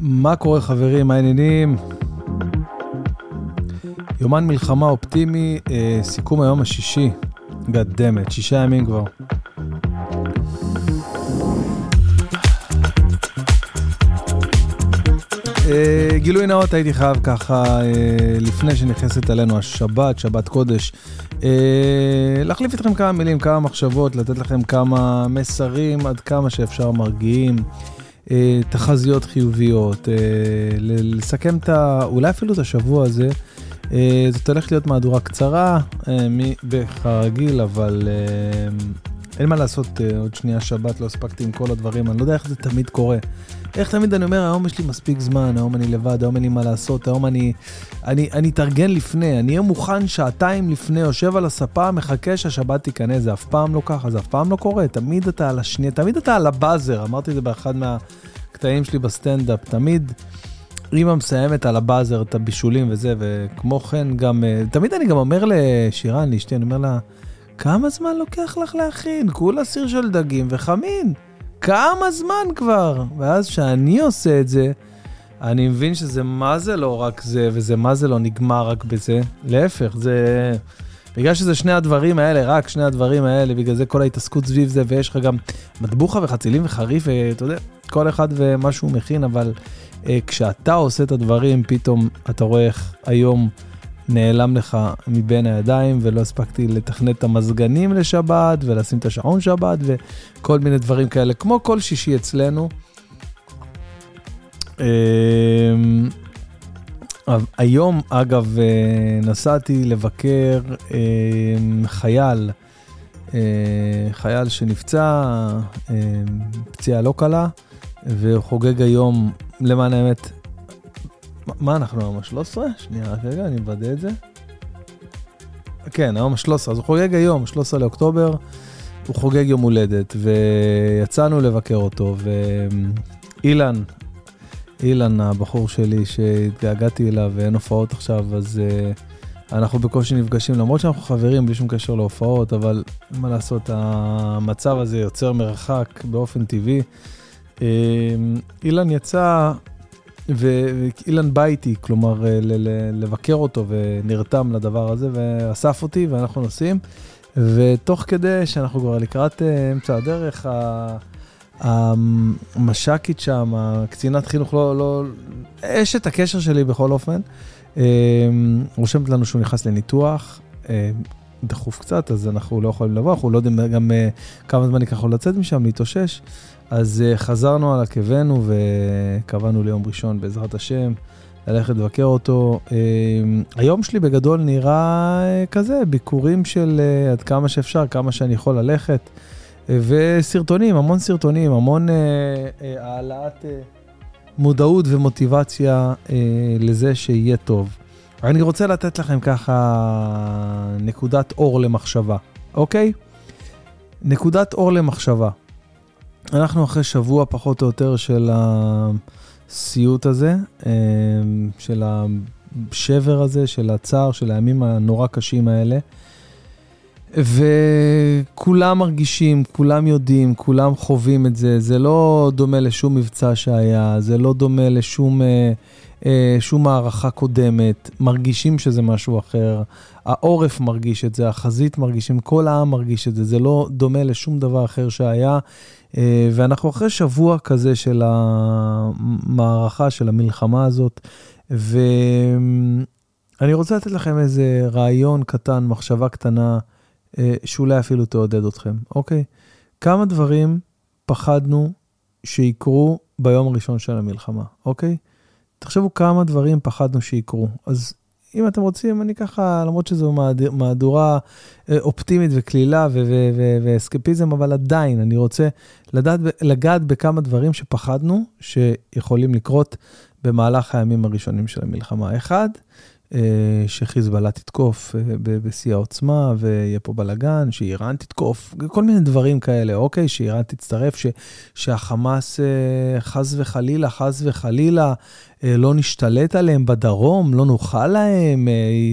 מה קורה חברים, מה העניינים? יומן מלחמה אופטימי, אה, סיכום היום השישי. גדמת, שישה ימים כבר. אה, גילוי נאות הייתי חייב ככה, אה, לפני שנכנסת עלינו השבת, שבת קודש, אה, להחליף איתכם כמה מילים, כמה מחשבות, לתת לכם כמה מסרים, עד כמה שאפשר מרגיעים. אה, תחזיות חיוביות, אה, לסכם את ה... אולי אפילו את השבוע הזה. אה, זאת הולכת להיות מהדורה קצרה, כרגיל, אבל אין מה לעשות, עוד שנייה שבת, לא הספקתי עם כל הדברים, אני לא יודע איך זה תמיד קורה. איך תמיד אני אומר, היום יש לי מספיק זמן, היום אני לבד, היום אין לי מה לעשות, היום אני... אני, אני אתארגן לפני, אני אהיה מוכן שעתיים לפני, יושב על הספה, מחכה שהשבת תיכנס, זה אף פעם לא ככה, זה אף פעם לא קורה, תמיד אתה על השנייה, תמיד אתה על הבאזר, אמרתי את זה באחד מהקטעים שלי בסטנדאפ, תמיד... אימא מסיימת על הבאזר את הבישולים וזה, וכמו כן גם, אה, תמיד אני גם אומר לשירן, לאשתי, אני אומר לה, כמה זמן לוקח לך להכין? כולה סיר של דגים וחמין. כמה זמן כבר? ואז כשאני עושה את זה, אני מבין שזה מה זה לא רק זה, וזה מה זה לא נגמר רק בזה. להפך, זה... בגלל שזה שני הדברים האלה, רק שני הדברים האלה, בגלל זה כל ההתעסקות סביב זה, ויש לך גם מטבוחה וחצילים וחריף, ואתה יודע, כל אחד ומה שהוא מכין, אבל אה, כשאתה עושה את הדברים, פתאום אתה רואה איך היום נעלם לך מבין הידיים, ולא הספקתי לתכנת את המזגנים לשבת, ולשים את השעון שבת, וכל מיני דברים כאלה, כמו כל שישי אצלנו. אמ, היום, אגב, אה, נסעתי לבקר אמ, חייל, אה, חייל שנפצע, אמ, פציעה לא קלה, וחוגג היום, למען האמת, מה אנחנו היום, ה-13? שנייה, רק רגע, אני מוודא את זה. כן, היום ה-13, אז הוא חוגג היום, 13 לאוקטובר, הוא חוגג יום הולדת, ויצאנו לבקר אותו, ואילן, אילן, הבחור שלי שהתגעגעתי אליו ואין הופעות עכשיו, אז uh, אנחנו בקושי נפגשים, למרות שאנחנו חברים בלי שום קשר להופעות, אבל מה לעשות, המצב הזה יוצר מרחק באופן טבעי. Uh, אילן יצא ואילן בא איתי, כלומר, אה, לבקר אותו ונרתם לדבר הזה, ואסף אותי ואנחנו נוסעים. ותוך כדי שאנחנו כבר לקראת אה, אמצע הדרך, המש"קית שם, הקצינת חינוך, לא, לא, אשת הקשר שלי בכל אופן, אה, רושמת לנו שהוא נכנס לניתוח. דחוף קצת, אז אנחנו לא יכולים לבוא, אנחנו לא יודעים גם כמה זמן ייקח לו לצאת משם, להתאושש. אז uh, חזרנו על עקבנו וקבענו ליום ראשון בעזרת השם ללכת לבקר אותו. Uh, היום שלי בגדול נראה uh, כזה, ביקורים של uh, עד כמה שאפשר, כמה שאני יכול ללכת, וסרטונים, המון סרטונים, המון העלאת מודעות ומוטיבציה לזה שיהיה טוב. אני רוצה לתת לכם ככה נקודת אור למחשבה, אוקיי? נקודת אור למחשבה. אנחנו אחרי שבוע פחות או יותר של הסיוט הזה, אה, של השבר הזה, של הצער, של הימים הנורא קשים האלה. וכולם מרגישים, כולם יודעים, כולם חווים את זה. זה לא דומה לשום מבצע שהיה, זה לא דומה לשום אה, אה, שום הערכה קודמת. מרגישים שזה משהו אחר. העורף מרגיש את זה, החזית מרגישים, כל העם מרגיש את זה. זה לא דומה לשום דבר אחר שהיה. אה, ואנחנו אחרי שבוע כזה של המערכה, של המלחמה הזאת, ואני רוצה לתת לכם איזה רעיון קטן, מחשבה קטנה, אה, שאולי אפילו תעודד אתכם, אוקיי? כמה דברים פחדנו שיקרו ביום הראשון של המלחמה, אוקיי? תחשבו כמה דברים פחדנו שיקרו. אז אם אתם רוצים, אני ככה, למרות שזו מהדורה אה, אופטימית וקלילה ואסקפיזם, אבל עדיין, אני רוצה לדעת, לגעת בכמה דברים שפחדנו שיכולים לקרות במהלך הימים הראשונים של המלחמה. אחד, שחיזבאללה תתקוף אה, בשיא העוצמה ויהיה פה בלאגן, שאיראן תתקוף, כל מיני דברים כאלה, אוקיי? שאיראן תצטרף, ש, שהחמאס אה, חס וחלילה, חס וחלילה, לא נשתלט עליהם בדרום, לא נוכל להם,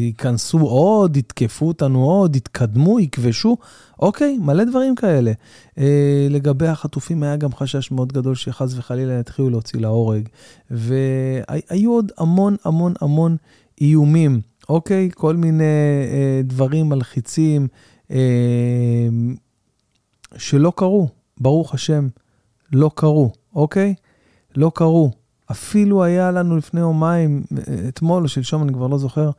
ייכנסו עוד, יתקפו אותנו עוד, יתקדמו, יכבשו, אוקיי? מלא דברים כאלה. לגבי החטופים היה גם חשש מאוד גדול שחס וחלילה יתחילו להוציא להורג, והיו עוד המון המון המון... איומים, אוקיי? כל מיני אה, דברים מלחיצים אה, שלא קרו, ברוך השם, לא קרו, אוקיי? לא קרו. אפילו היה לנו לפני יומיים, אה, אתמול או שלשום, אני כבר לא זוכר,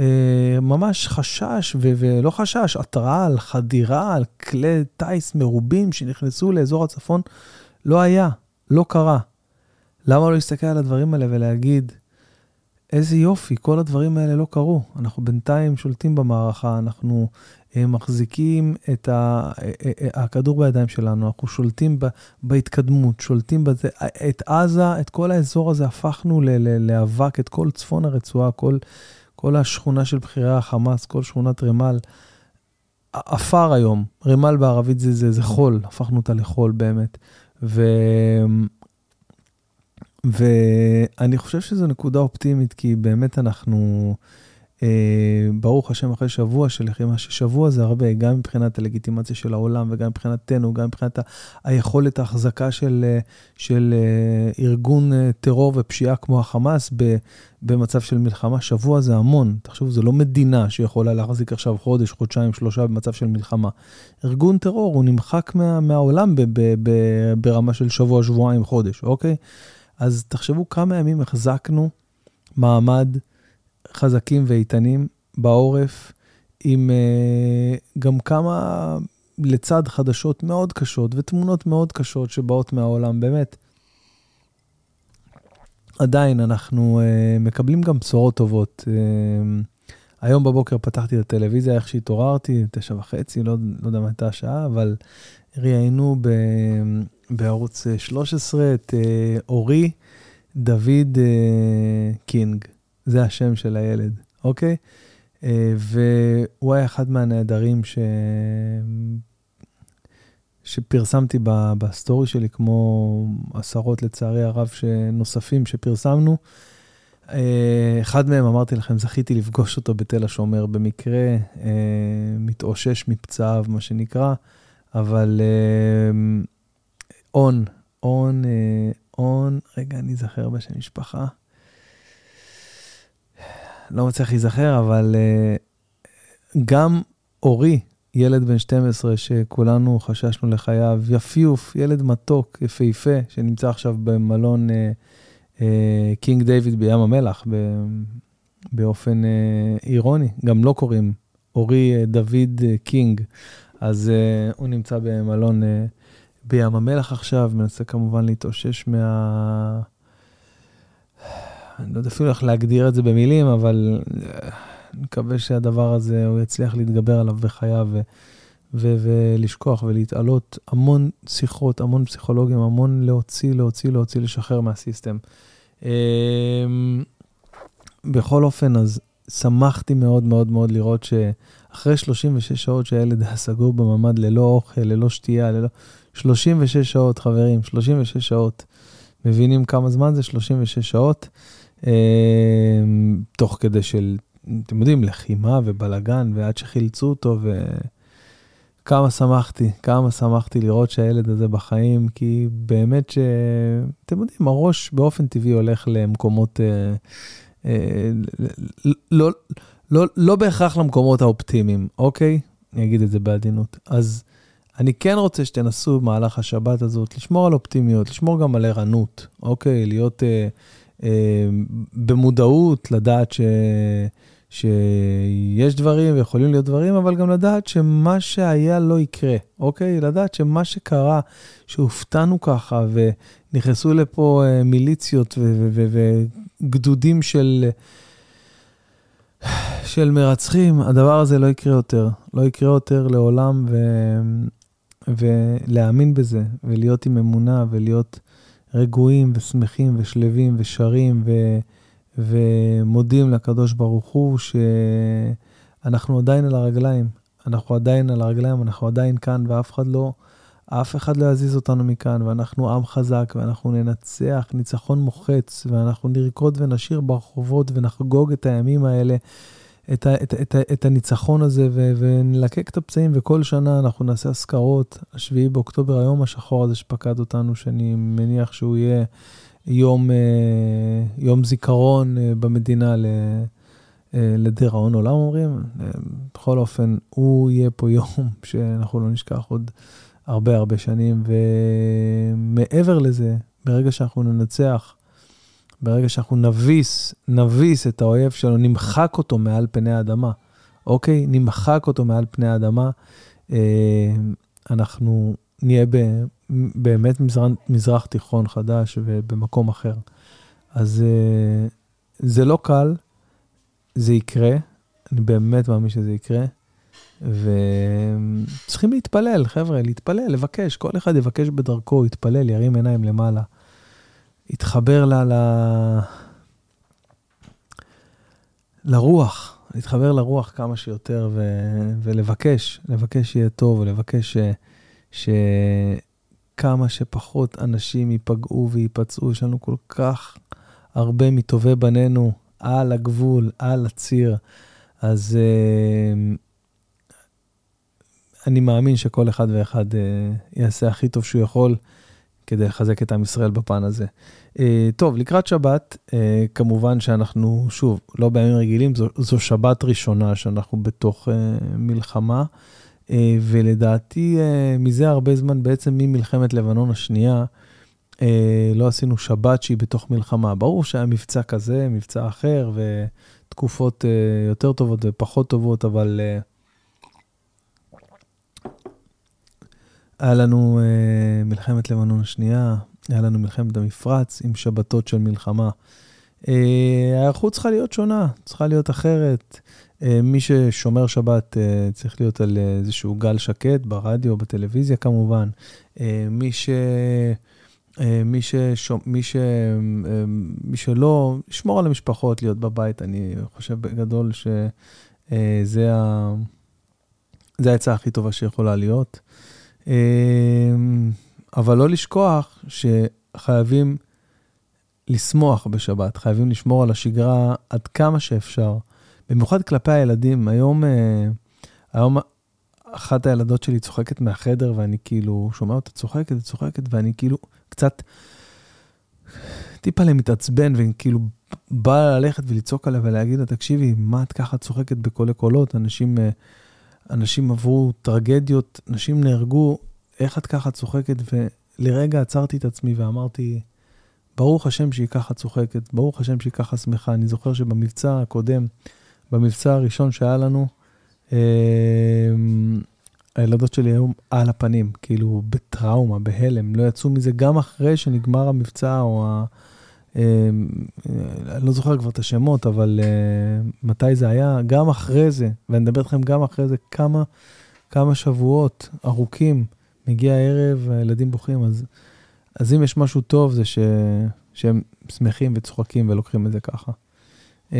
אה, ממש חשש, ו- ולא חשש, התראה על חדירה, על כלי טיס מרובים שנכנסו לאזור הצפון, לא היה, לא קרה. למה לא להסתכל על הדברים האלה ולהגיד, איזה יופי, כל הדברים האלה לא קרו. אנחנו בינתיים שולטים במערכה, אנחנו אה, מחזיקים את ה, אה, אה, הכדור בידיים שלנו, אנחנו שולטים ב, בהתקדמות, שולטים בזה. את עזה, את כל האזור הזה הפכנו לאבק, את כל צפון הרצועה, כל, כל השכונה של בכירי החמאס, כל שכונת רמאל. עפר היום, רמאל בערבית זה, זה, זה חול, הפכנו אותה לחול באמת. ו... ואני חושב שזו נקודה אופטימית, כי באמת אנחנו, אה, ברוך השם, אחרי שבוע של לחימה, ששבוע זה הרבה, גם מבחינת הלגיטימציה של העולם וגם מבחינתנו, גם מבחינת היכולת ההחזקה של, אה, של אה, ארגון אה, טרור ופשיעה כמו החמאס ב, במצב של מלחמה, שבוע זה המון. תחשבו, זו לא מדינה שיכולה להחזיק עכשיו חודש, חודשיים, שלושה במצב של מלחמה. ארגון טרור, הוא נמחק מה, מהעולם ב, ב, ב, ברמה של שבוע, שבועיים, חודש, אוקיי? אז תחשבו כמה ימים החזקנו מעמד חזקים ואיתנים בעורף, עם uh, גם כמה, לצד חדשות מאוד קשות ותמונות מאוד קשות שבאות מהעולם, באמת. עדיין אנחנו uh, מקבלים גם בשורות טובות. Uh, היום בבוקר פתחתי את הטלוויזיה, איך שהתעוררתי, תשע וחצי, לא, לא יודע מה הייתה השעה, אבל ראיינו ב... בערוץ 13 אה, את אה, אורי דוד אה, קינג, זה השם של הילד, אוקיי? והוא היה אחד מהנעדרים ש... שפרסמתי בסטורי שלי, כמו עשרות לצערי הרב נוספים שפרסמנו. אחד מהם, אמרתי לכם, זכיתי לפגוש אותו בתל השומר במקרה, מתאושש מפצעיו, מה שנקרא, אבל און, און, אה, און, רגע, אני אזכר בשם משפחה. לא מצליח להיזכר, אבל אה, גם אורי, ילד בן 12, שכולנו חששנו לחייו, יפיוף, ילד מתוק, יפהפה, שנמצא עכשיו במלון אה, קינג דיוויד בים המלח, באופן אירוני, גם לא קוראים אורי דוד קינג, אז הוא נמצא במלון אה, בים המלח עכשיו, מנסה כמובן להתאושש מה... אני לא יודע אפילו איך להגדיר את זה במילים, אבל אה, אני מקווה שהדבר הזה, הוא יצליח להתגבר עליו בחייו ו... ו- ולשכוח ולהתעלות המון שיחות, המון פסיכולוגים, המון להוציא, להוציא, להוציא, לשחרר מהסיסטם. אמ, בכל אופן, אז שמחתי מאוד מאוד מאוד לראות שאחרי 36 שעות שהילד היה סגור בממ"ד ללא אוכל, ללא שתייה, ללא... 36 שעות, חברים, 36 שעות. מבינים כמה זמן זה? 36 שעות. אה, תוך כדי של, אתם יודעים, לחימה ובלאגן, ועד שחילצו אותו, וכמה שמחתי, כמה שמחתי לראות שהילד הזה בחיים, כי באמת ש... אתם יודעים, הראש באופן טבעי הולך למקומות... אה, אה, לא, לא, לא בהכרח למקומות האופטימיים, אוקיי? אני אגיד את זה בעדינות. אז אני כן רוצה שתנסו במהלך השבת הזאת לשמור על אופטימיות, לשמור גם על ערנות, אוקיי? להיות אה, אה, במודעות, לדעת ש, שיש דברים ויכולים להיות דברים, אבל גם לדעת שמה שהיה לא יקרה, אוקיי? לדעת שמה שקרה, שהופתענו ככה ונכנסו לפה אה, מיליציות וגדודים של... של מרצחים, הדבר הזה לא יקרה יותר. לא יקרה יותר לעולם, ו... ולהאמין בזה, ולהיות עם אמונה, ולהיות רגועים ושמחים ושלווים ושרים, ו, ומודים לקדוש ברוך הוא שאנחנו עדיין על הרגליים. אנחנו עדיין על הרגליים, אנחנו עדיין כאן, ואף אחד לא, אף אחד לא יזיז אותנו מכאן, ואנחנו עם חזק, ואנחנו ננצח ניצחון מוחץ, ואנחנו נרקוד ונשיר ברחובות ונחגוג את הימים האלה. את, את, את, את הניצחון הזה ו, ונלקק את הפצעים, וכל שנה אנחנו נעשה אזכרות. השביעי באוקטובר, היום השחור הזה שפקד אותנו, שאני מניח שהוא יהיה יום, אה, יום זיכרון אה, במדינה אה, לדיראון עולם, אומרים. בכל אופן, הוא יהיה פה יום שאנחנו לא נשכח עוד הרבה הרבה שנים, ומעבר לזה, ברגע שאנחנו ננצח, ברגע שאנחנו נביס, נביס את האויב שלנו, נמחק אותו מעל פני האדמה, אוקיי? נמחק אותו מעל פני האדמה, אה, אנחנו נהיה ב, באמת מזרח, מזרח תיכון חדש ובמקום אחר. אז אה, זה לא קל, זה יקרה, אני באמת מאמין שזה יקרה. וצריכים להתפלל, חבר'ה, להתפלל, לבקש, כל אחד יבקש בדרכו, יתפלל, ירים עיניים למעלה. להתחבר ל... ל... לרוח, להתחבר לרוח כמה שיותר ו... ולבקש, לבקש שיהיה טוב ולבקש ש... שפחות אנשים ייפגעו וייפצעו. יש לנו כל כך הרבה מטובי בנינו על הגבול, על הציר. אז uh, אני מאמין שכל אחד ואחד uh, יעשה הכי טוב שהוא יכול כדי לחזק את עם ישראל בפן הזה. Uh, טוב, לקראת שבת, uh, כמובן שאנחנו, שוב, לא בימים רגילים, זו, זו שבת ראשונה שאנחנו בתוך uh, מלחמה, ולדעתי מזה הרבה זמן, בעצם ממלחמת לבנון השנייה, לא עשינו שבת שהיא בתוך מלחמה. ברור שהיה מבצע כזה, מבצע אחר, ותקופות יותר טובות ופחות טובות, אבל... Uh, היה לנו uh, מלחמת לבנון השנייה, היה לנו מלחמת המפרץ עם שבתות של מלחמה. Uh, ההיערכות צריכה להיות שונה, צריכה להיות אחרת. Uh, מי ששומר שבת uh, צריך להיות על איזשהו גל שקט ברדיו, בטלוויזיה כמובן. Uh, מי ש... מי, ששומ... מי, ש... מי שלא, לשמור על המשפחות, להיות בבית, אני חושב בגדול שזה ה... העצה הכי טובה שיכולה להיות. אמ, אבל לא לשכוח שחייבים לשמוח בשבת, חייבים לשמור על השגרה עד כמה שאפשר, במיוחד כלפי הילדים. היום, אה, היום אחת הילדות שלי צוחקת מהחדר, ואני כאילו שומע אותה צוחקת וצוחקת, ואני כאילו קצת טיפה מתעצבן, וכאילו בא ללכת ולצעוק עליה ולהגיד לה, תקשיבי, מה את ככה צוחקת בקולי קולות? אנשים... אה, אנשים עברו טרגדיות, אנשים נהרגו, איך את ככה צוחקת? ולרגע עצרתי את עצמי ואמרתי, ברוך השם שהיא ככה צוחקת, ברוך השם שהיא ככה שמחה. אני זוכר שבמבצע הקודם, במבצע הראשון שהיה לנו, אה, הילדות שלי היו על הפנים, כאילו בטראומה, בהלם, לא יצאו מזה גם אחרי שנגמר המבצע או ה... אמ, אני לא זוכר כבר את השמות, אבל uh, מתי זה היה, גם אחרי זה, ואני מדבר איתכם גם אחרי זה, כמה, כמה שבועות ארוכים, מגיע הערב, הילדים בוכים, אז, אז אם יש משהו טוב זה ש, שהם שמחים וצוחקים ולוקחים את זה ככה. Uh,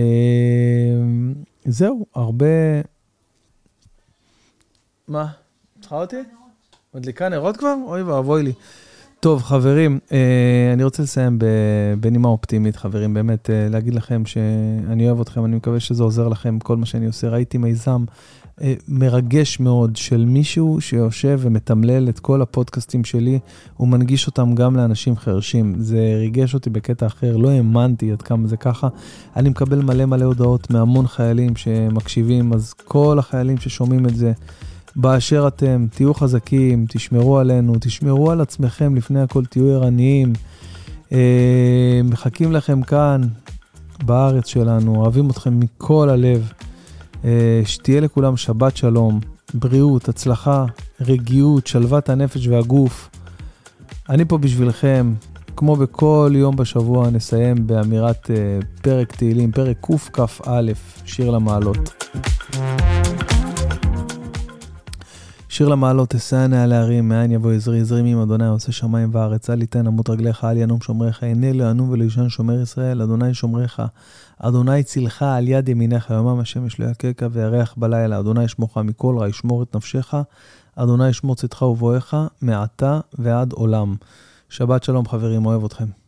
זהו, הרבה... מה? צריכה אותי? מדליקה נרות כבר? אוי ואבוי לי. טוב, חברים, אה, אני רוצה לסיים בנימה אופטימית, חברים, באמת, אה, להגיד לכם שאני אוהב אתכם, אני מקווה שזה עוזר לכם, כל מה שאני עושה. ראיתי מיזם אה, מרגש מאוד של מישהו שיושב ומתמלל את כל הפודקאסטים שלי, הוא מנגיש אותם גם לאנשים חרשים. זה ריגש אותי בקטע אחר, לא האמנתי עד כמה זה ככה. אני מקבל מלא מלא הודעות מהמון חיילים שמקשיבים, אז כל החיילים ששומעים את זה, באשר אתם, תהיו חזקים, תשמרו עלינו, תשמרו על עצמכם, לפני הכל תהיו ערניים. אה, מחכים לכם כאן, בארץ שלנו, אוהבים אתכם מכל הלב. אה, שתהיה לכולם שבת שלום, בריאות, הצלחה, רגיעות, שלוות הנפש והגוף. אני פה בשבילכם, כמו בכל יום בשבוע, נסיים באמירת אה, פרק תהילים, פרק קכ"א, שיר למעלות. שיר למעלות, תשאנה על ההרים, מאין יבוא עזרי, עזרי מים אדוני עושה שמיים וארץ, אל יתן עמוד רגליך, אל ינום שומריך, הנה לא ינום ולא ישן שומר ישראל, אדוני שומריך, אדוני צילך על יד ימינך, יומם השמש לא יככה וירח בלילה, אדוני ישמורך מכל רע, ישמור את נפשך, אדוני ישמור צאתך ובואך, מעתה ועד עולם. שבת שלום חברים, אוהב אתכם.